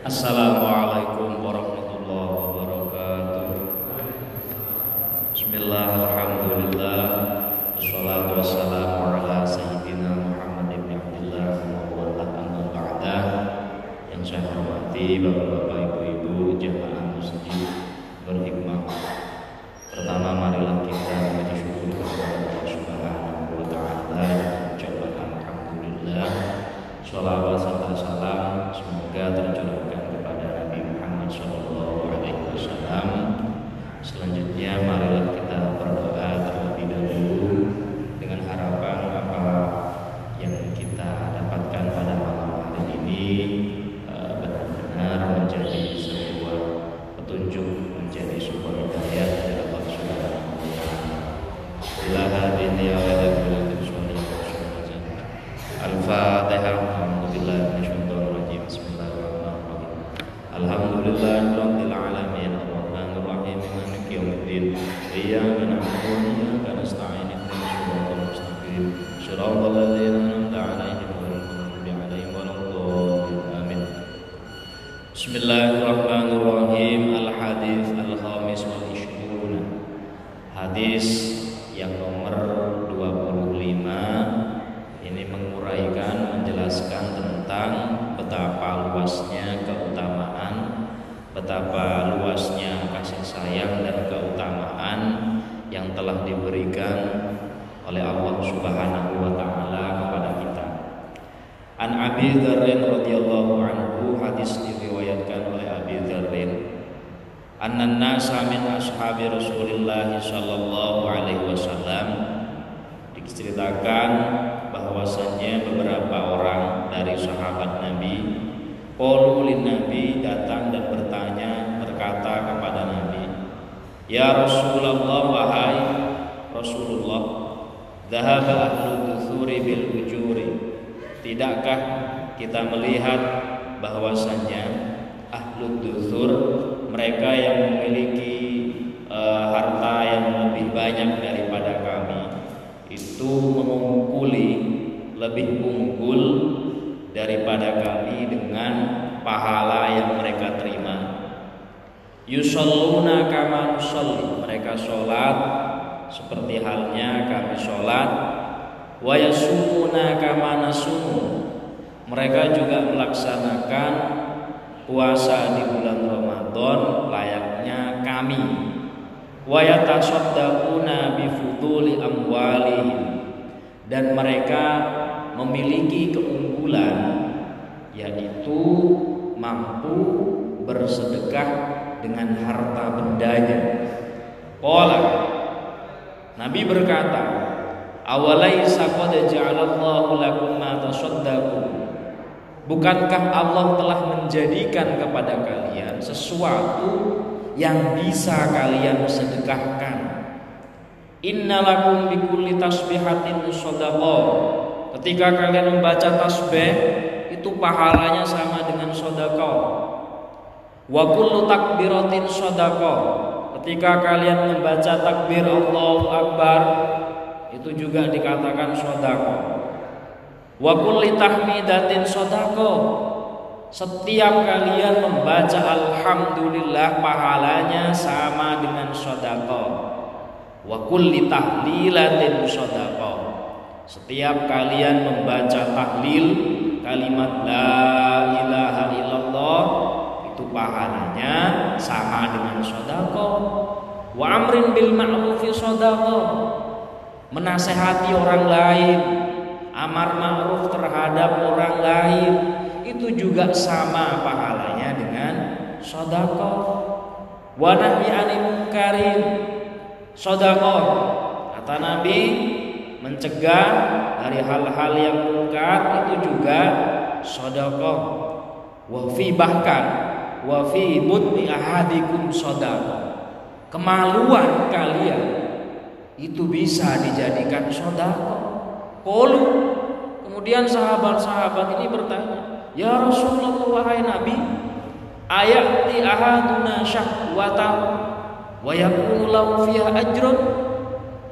Assalamualaikum warahmatullahi wabarakatuh. Bismillah, Bismillahirrahmanirrahim. Al-Hadis Al-Khamis wal Ishruna Hadis yang nomor 25 Ini menguraikan, menjelaskan tentang Betapa luasnya keutamaan Betapa luasnya kasih sayang dan keutamaan Yang telah diberikan oleh Allah subhanahu wa ta'ala kepada kita. An Abi Dzarrin radhiyallahu anhu hadis diriwayatkan oleh Abi Dzarrin Anna nasa min ashabi Rasulillah sallallahu alaihi wasallam. Diceritakan bahwasannya beberapa orang dari sahabat Nabi Qalu Nabi datang dan bertanya berkata kepada Nabi Ya Rasulullah wahai Rasulullah Dhahaba ahlu duthuri bil ujuri. Tidakkah kita melihat bahwasannya ahlu duthur mereka yang memiliki e, harta yang lebih banyak daripada kami itu mengungkuli lebih unggul daripada kami dengan pahala yang mereka terima. Yusalluna kama nusalli. Mereka sholat seperti halnya kami sholat. Wa yasumuna kama nasumu. Mereka juga melaksanakan puasa di bulan Ramadan layaknya kami. Wa yatasaddaquna amwalihim. Dan mereka memiliki keunggulan yaitu mampu bersedekah dengan harta bendanya. Qala Nabi berkata, "Awalaisa qad ja'alallahu lakum ma tasaddaqu?" Bukankah Allah telah menjadikan kepada kalian sesuatu yang bisa kalian sedekahkan? Innalakum bikulli tasbihatin shadaqah. Ketika kalian membaca tasbih, itu pahalanya sama dengan sedekah. Wa kullu takbiratin sedekah. Ketika kalian membaca takbir Allahu Akbar, itu juga dikatakan sedekah. Wa kulli tahmidatin sedekah. Setiap kalian membaca alhamdulillah pahalanya sama dengan sedekah wa kulli tahlilatin shadaqah. Setiap kalian membaca tahlil kalimat la ilaha illallah itu pahalanya sama dengan sedekah. Wa amrin bil ma'rufi sedekah. Menasehati orang lain, amar ma'ruf terhadap orang lain itu juga sama pahalanya dengan sedekah. Wa nahyi 'anil munkarin Sodakoh Kata Nabi Mencegah dari hal-hal yang mungkar Itu juga sodakoh Wafi bahkan Wafi mutni ahadikum sodakoh Kemaluan kalian Itu bisa dijadikan sodakoh Kolu Kemudian sahabat-sahabat ini bertanya Ya Rasulullah wahai Nabi Ayati ahaduna syahwatahu wa yakunu lahu fiha ajrun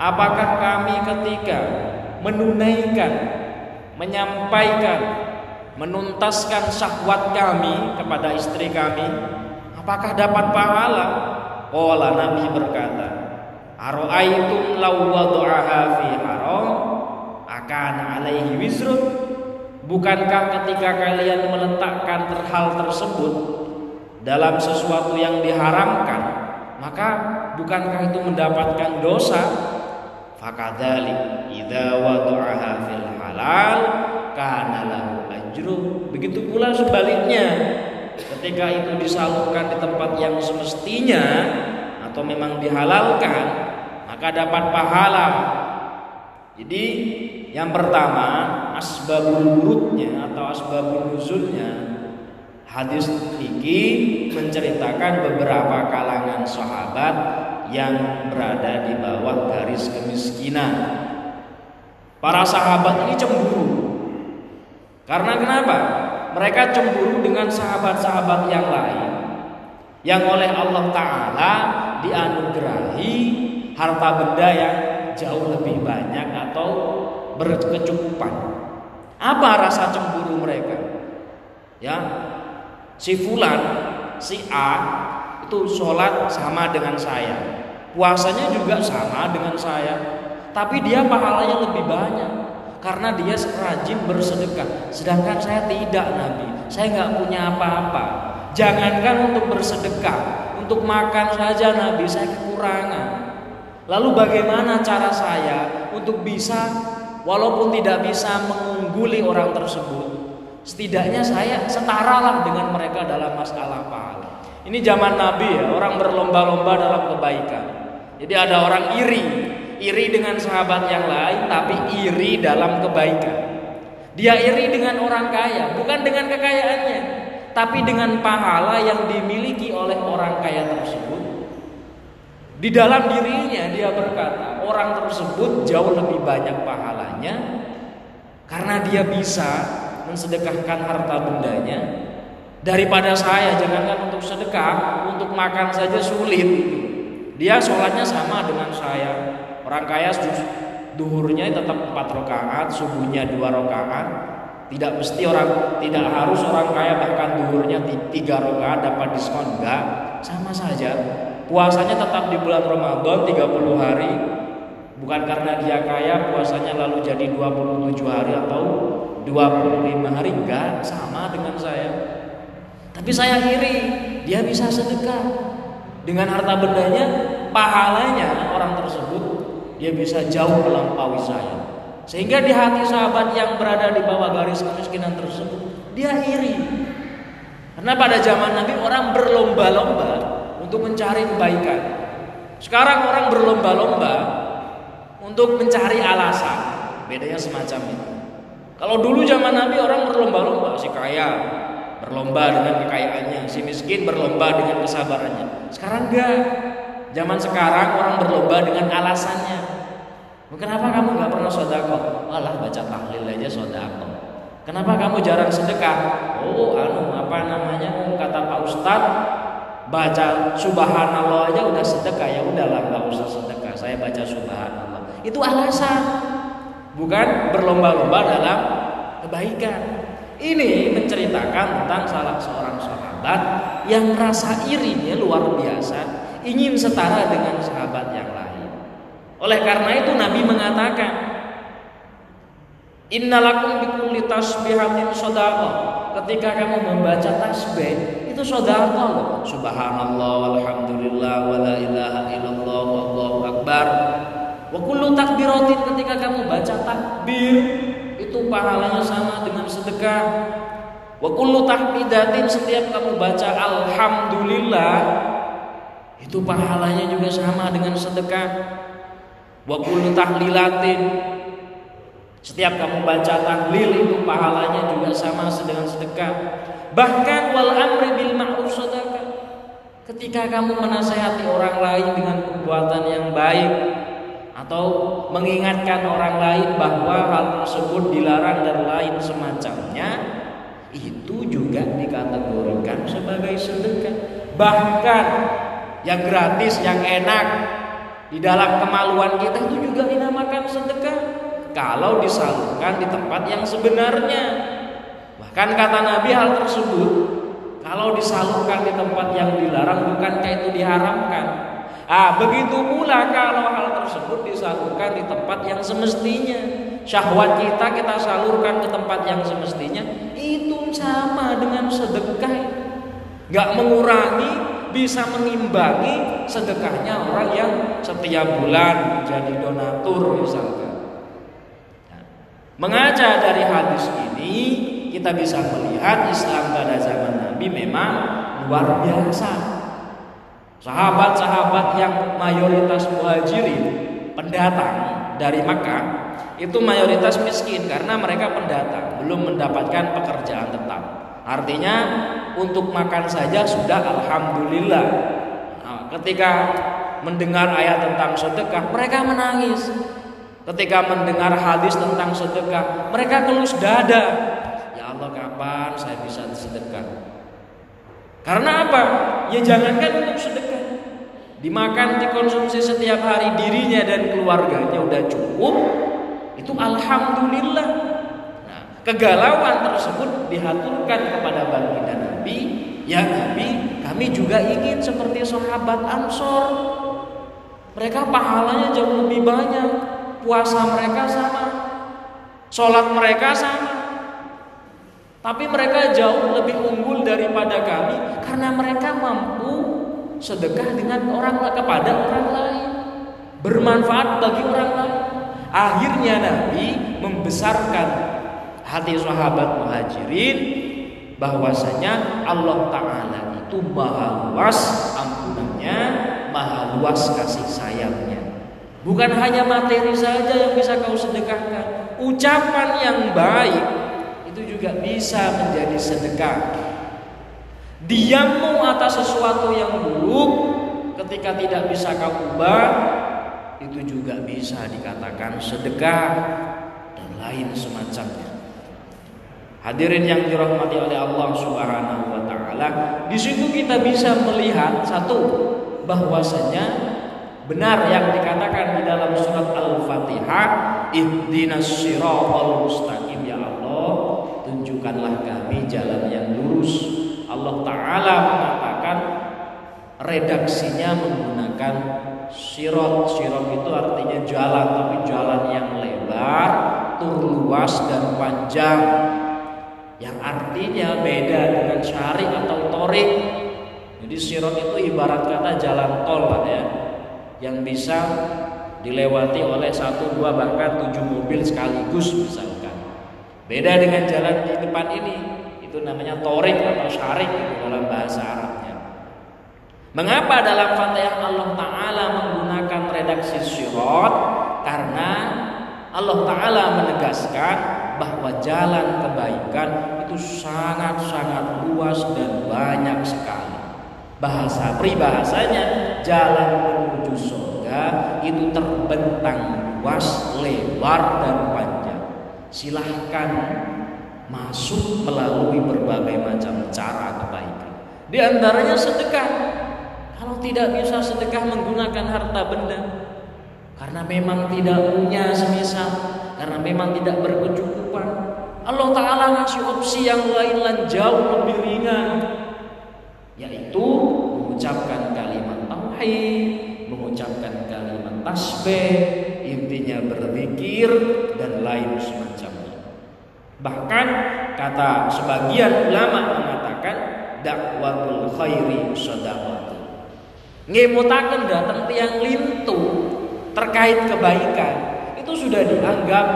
apakah kami ketika menunaikan menyampaikan menuntaskan syahwat kami kepada istri kami, apakah dapat pahala? Qala Nabi berkata, Aro'aitum law wada'aha fi haram akan alaihi wizrun Bukankah ketika kalian meletakkan hal tersebut dalam sesuatu yang diharamkan, maka bukankah itu mendapatkan dosa? Fakadali idza wada'aha fil halal kana lahu ajru. Begitu pula sebaliknya, ketika itu disalurkan di tempat yang semestinya atau memang dihalalkan, maka dapat pahala. Jadi yang pertama, asbabul wurudnya atau asbabul nuzulnya hadis fikih menceritakan beberapa kalangan sahabat yang berada di bawah garis kemiskinan. Para sahabat ini cemburu. Karena kenapa? Mereka cemburu dengan sahabat-sahabat yang lain yang oleh Allah taala dianugerahi harta benda yang jauh lebih banyak atau berkecukupan. Apa rasa cemburu mereka? Ya, si fulan, si A itu sholat sama dengan saya, puasanya juga sama dengan saya, tapi dia pahalanya lebih banyak karena dia rajin bersedekah. Sedangkan saya tidak, Nabi. Saya nggak punya apa-apa. Jangankan untuk bersedekah, untuk makan saja Nabi saya kekurangan. Lalu bagaimana cara saya untuk bisa walaupun tidak bisa mengungguli orang tersebut, setidaknya saya setaralah dengan mereka dalam masalah pahala. Ini zaman Nabi ya, orang berlomba-lomba dalam kebaikan. Jadi ada orang iri, iri dengan sahabat yang lain tapi iri dalam kebaikan. Dia iri dengan orang kaya, bukan dengan kekayaannya, tapi dengan pahala yang dimiliki oleh orang kaya tersebut. Di dalam dirinya dia berkata, orang tersebut jauh lebih banyak pahalanya karena dia bisa mensedekahkan harta bendanya daripada saya. Jangankan untuk sedekah, untuk makan saja sulit. Dia sholatnya sama dengan saya. Orang kaya duhurnya tetap empat rakaat, subuhnya dua rakaat. Tidak mesti orang, tidak harus orang kaya bahkan duhurnya tiga rakaat dapat diskon enggak, sama saja Puasanya tetap di bulan Ramadan 30 hari. Bukan karena dia kaya puasanya lalu jadi 27 hari atau 25 hari. Enggak, sama dengan saya. Tapi saya iri Dia bisa sedekah. Dengan harta bendanya Pahalanya orang tersebut Dia bisa jauh melampaui saya. Sehingga di hati sahabat yang berada di bawah garis kemiskinan tersebut Dia iri Karena pada zaman Nabi orang berlomba-lomba untuk mencari kebaikan. Sekarang orang berlomba-lomba untuk mencari alasan. Bedanya semacam itu. Kalau dulu zaman Nabi orang berlomba-lomba, si kaya berlomba dengan kekayaannya, si miskin berlomba dengan kesabarannya. Sekarang enggak. Zaman sekarang orang berlomba dengan alasannya. Kenapa kamu nggak pernah sodako? Alah baca tahlil aja sodako. Kenapa kamu jarang sedekah? Oh, anu apa namanya? Kata Pak Ustadz, baca subhanallah aja udah sedekah. Ya udahlah nggak usah sedekah. Saya baca subhanallah. Itu alasan. Bukan berlomba-lomba dalam kebaikan. Ini menceritakan tentang salah seorang sahabat yang merasa irinya luar biasa ingin setara dengan sahabat yang lain. Oleh karena itu Nabi mengatakan Innalakum bikulli tasbihatin sadaqah. Ketika kamu membaca tasbih, itu saudara loh. Subhanallah walhamdulillah wala ilaha illallah wallahu akbar. Wa kullu takbiratin ketika kamu baca takbir itu pahalanya sama dengan sedekah. Wa kullu tahmidatin setiap kamu baca alhamdulillah itu pahalanya juga sama dengan sedekah. Wa kullu tahlilatin setiap kamu baca tahlil itu pahalanya juga sama dengan sedekah. Bahkan wal amri bil ma'ruf sedekah. Ketika kamu menasehati orang lain dengan perbuatan yang baik atau mengingatkan orang lain bahwa hal tersebut dilarang dan lain semacamnya, itu juga dikategorikan sebagai sedekah. Bahkan yang gratis, yang enak di dalam kemaluan kita itu juga dinamakan sedekah kalau disalurkan di tempat yang sebenarnya Bahkan kata Nabi hal tersebut kalau disalurkan di tempat yang dilarang bukankah itu diharamkan? Ah, begitu pula kalau hal tersebut disalurkan di tempat yang semestinya. Syahwat kita kita salurkan ke tempat yang semestinya itu sama dengan sedekah. Gak mengurangi, bisa mengimbangi sedekahnya orang yang setiap bulan jadi donatur misalkan. Nah, mengaca dari hadis ini kita bisa melihat Islam pada zaman Nabi memang luar biasa. Sahabat-sahabat yang mayoritas muhajirin pendatang dari Makkah itu mayoritas miskin karena mereka pendatang belum mendapatkan pekerjaan tetap. Artinya untuk makan saja sudah alhamdulillah. Nah, ketika mendengar ayat tentang sedekah mereka menangis. Ketika mendengar hadis tentang sedekah mereka kelus dada. Kapan saya bisa sedekah karena apa? Ya jangankan untuk sedekah. Dimakan dikonsumsi setiap hari dirinya dan keluarganya udah cukup itu alhamdulillah. Nah, kegalauan tersebut dihaturkan kepada baginda Nabi. Ya Nabi kami juga ingin seperti sahabat Ansor. Mereka pahalanya jauh lebih banyak. Puasa mereka sama. Sholat mereka sama tapi mereka jauh lebih unggul daripada kami karena mereka mampu sedekah dengan orang kepada orang lain, bermanfaat bagi orang lain. Akhirnya Nabi membesarkan hati sahabat muhajirin bahwasanya Allah Ta'ala itu maha luas ampunannya, maha luas kasih sayangnya. Bukan hanya materi saja yang bisa kau sedekahkan, ucapan yang baik itu juga bisa menjadi sedekah. Diammu atas sesuatu yang buruk ketika tidak bisa kau ubah itu juga bisa dikatakan sedekah dan lain semacamnya. Hadirin yang dirahmati oleh Allah Subhanahu wa taala, di situ kita bisa melihat satu bahwasanya benar yang dikatakan di dalam surat Al-Fatihah, ihdinas siratal mustaqim tunjukkanlah kami jalan yang lurus. Allah Ta'ala mengatakan redaksinya menggunakan sirot. Sirot itu artinya jalan, tapi jalan yang lebar, luas dan panjang. Yang artinya beda dengan syari atau torik. Jadi sirot itu ibarat kata jalan tol ya, yang bisa dilewati oleh satu dua bahkan tujuh mobil sekaligus misalnya. Beda dengan jalan di depan ini, itu namanya torik atau syarik itu dalam bahasa Arabnya. Mengapa dalam Fatihah Allah Ta'ala menggunakan redaksi syirot? Karena Allah Ta'ala menegaskan bahwa jalan kebaikan itu sangat-sangat luas dan banyak sekali. Bahasa pribahasanya jalan menuju surga itu terbentang luas, lebar dan silahkan masuk melalui berbagai macam cara kebaikan. Di antaranya sedekah. Kalau tidak bisa sedekah menggunakan harta benda, karena memang tidak punya semisal, karena memang tidak berkecukupan, Allah Ta'ala ngasih opsi yang lain dan jauh lebih ringan, yaitu mengucapkan kalimat tauhid, mengucapkan kalimat tasbih, intinya berzikir dan lain semacamnya. Bahkan kata sebagian ulama mengatakan dakwatul khairi sadaqatu. Ngemutaken datang tiang lintu terkait kebaikan itu sudah dianggap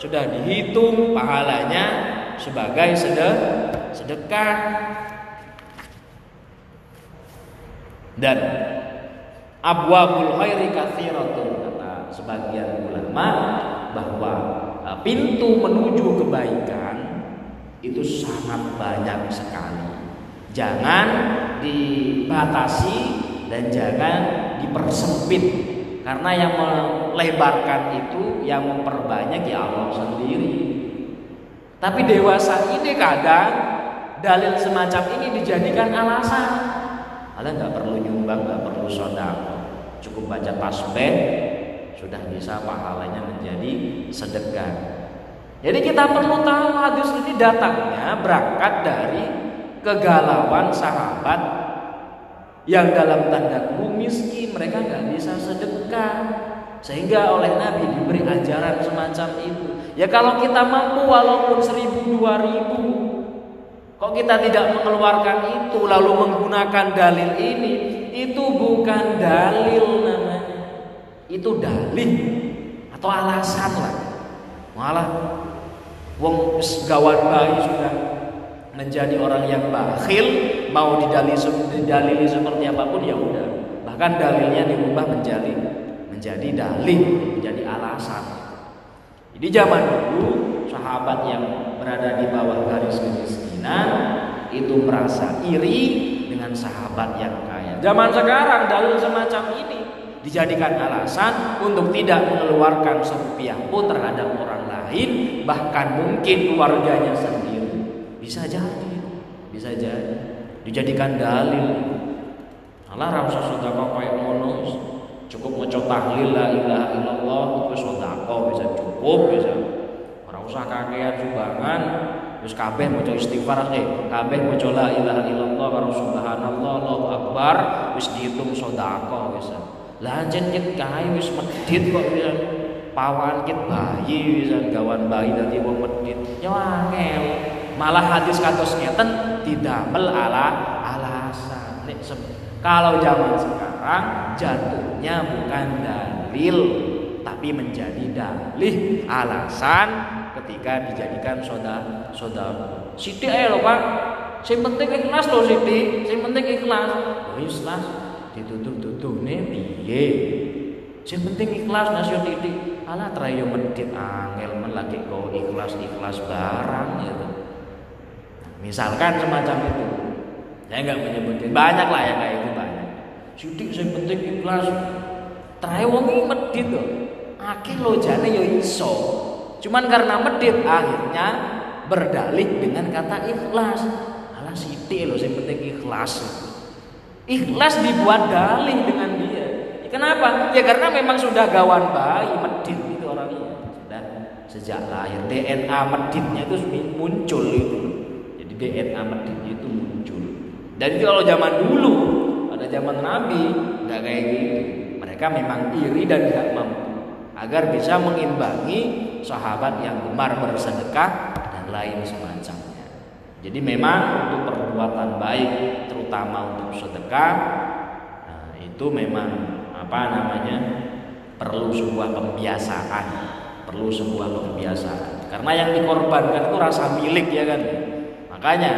sudah dihitung pahalanya sebagai sedekah dan abwabul khairi katsiratun sebagian ulama bahwa pintu menuju kebaikan itu sangat banyak sekali. Jangan dibatasi dan jangan dipersempit karena yang melebarkan itu yang memperbanyak ya Allah sendiri. Tapi dewasa ini kadang dalil semacam ini dijadikan alasan. Kalian nggak perlu nyumbang, nggak perlu sodako, cukup baca tasbih, sudah bisa pahalanya menjadi sedekah. Jadi kita perlu tahu hadis ini datangnya berangkat dari kegalauan sahabat yang dalam tanda kutip miskin mereka nggak bisa sedekah sehingga oleh Nabi diberi ajaran semacam itu. Ya kalau kita mampu walaupun seribu dua ribu, kok kita tidak mengeluarkan itu lalu menggunakan dalil ini, itu bukan dalil namanya, itu dalih atau alasan lah. Malah Wong gawan bayi sudah menjadi orang yang bakhil, mau didalili, didalili seperti apa pun ya udah. Bahkan dalilnya diubah menjadi menjadi dalih, menjadi alasan. Jadi zaman dulu sahabat yang berada di bawah garis kemiskinan itu merasa iri dengan sahabat yang kaya. Zaman sekarang dalil semacam ini dijadikan alasan untuk tidak mengeluarkan serupiah pun terhadap orang lain bahkan mungkin keluarganya sendiri. Bisa jadi bisa jadi. Dijadikan dalil. Allah rasa sudah kayak ngono. Cukup mau tahlil la ilaha illallah terus sedekah bisa cukup bisa. Ora usah kakean sumbangan. Terus kabeh maca istighfar eh kabeh maca la ilaha illallah karo subhanallah Allahu akbar wis dihitung sedekah bisa lah jen kae wis medhit kok bisa pawan kit bayi bisa gawan bayi dari wong medit ya angel. Malah hadis kados ngeten tidak mel ala alasan. Nek kalau zaman sekarang jatuhnya bukan dalil tapi menjadi dalih alasan ketika dijadikan soda soda siti ayo lho pak. Sing penting ikhlas loh siti sing penting ikhlas. Oh ikhlas. Ditutup-tutup nih piye sing penting ikhlas nasio titik. Alah trayo medit angel men lagi kau ikhlas ikhlas barang gitu misalkan semacam itu. Saya nggak menyebutin banyak lah ya kayak itu banyak. Sidik saya penting ikhlas. Trayo wong medit akhir lo jane yo iso. Cuman karena medit akhirnya berdalih dengan kata ikhlas. Alah sidik lo saya penting ikhlas. Ikhlas dibuat dalih dengan Kenapa? Ya karena memang sudah gawan bayi, medit itu orangnya. Sudah sejak lahir DNA meditnya itu muncul itu. Jadi DNA meditnya itu muncul. Dan kalau zaman dulu, pada zaman Nabi, nggak kayak gitu. Mereka memang iri dan tidak mampu agar bisa mengimbangi sahabat yang gemar bersedekah dan lain semacamnya. Jadi memang untuk perbuatan baik, terutama untuk sedekah, nah, itu memang apa namanya? Perlu sebuah pembiasaan. Perlu sebuah pembiasaan. Karena yang dikorbankan itu rasa milik ya kan? Makanya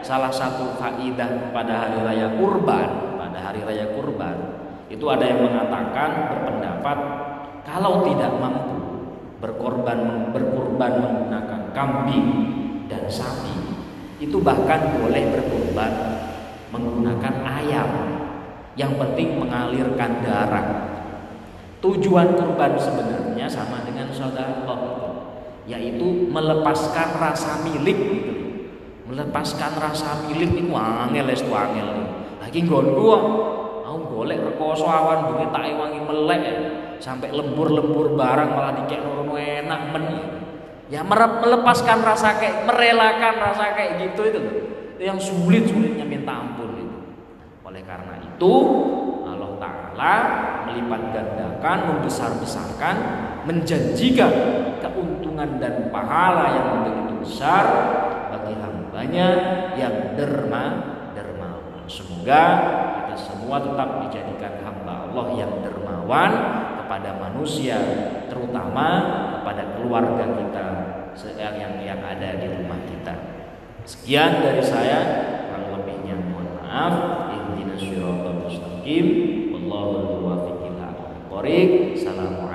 salah satu faidah pada hari raya kurban pada hari raya kurban itu ada yang mengatakan berpendapat kalau tidak mampu berkorban berkorban menggunakan kambing dan sapi itu bahkan boleh berkorban menggunakan ayam yang penting mengalirkan darah. Tujuan kurban sebenarnya sama dengan saudara yaitu melepaskan rasa milik gitu. Melepaskan rasa milik itu angel es angel. Lagi nggonku mau golek rekoso awan bengi tak wangi melek sampai lembur-lembur barang malah dikek nurun enak men. Ya melepaskan rasa kayak merelakan rasa kayak gitu itu yang sulit sulitnya minta ampun itu. Oleh karena itu Allah Ta'ala melipat gandakan, membesar-besarkan, menjanjikan keuntungan dan pahala yang begitu besar bagi hambanya yang derma dermawan. Semoga kita semua tetap dijadikan hamba Allah yang dermawan kepada manusia, terutama kepada keluarga kita yang yang, ada di rumah kita. Sekian dari saya, kurang lebihnya mohon maaf mustaqim wallahu muwaffiq Assalamualaikum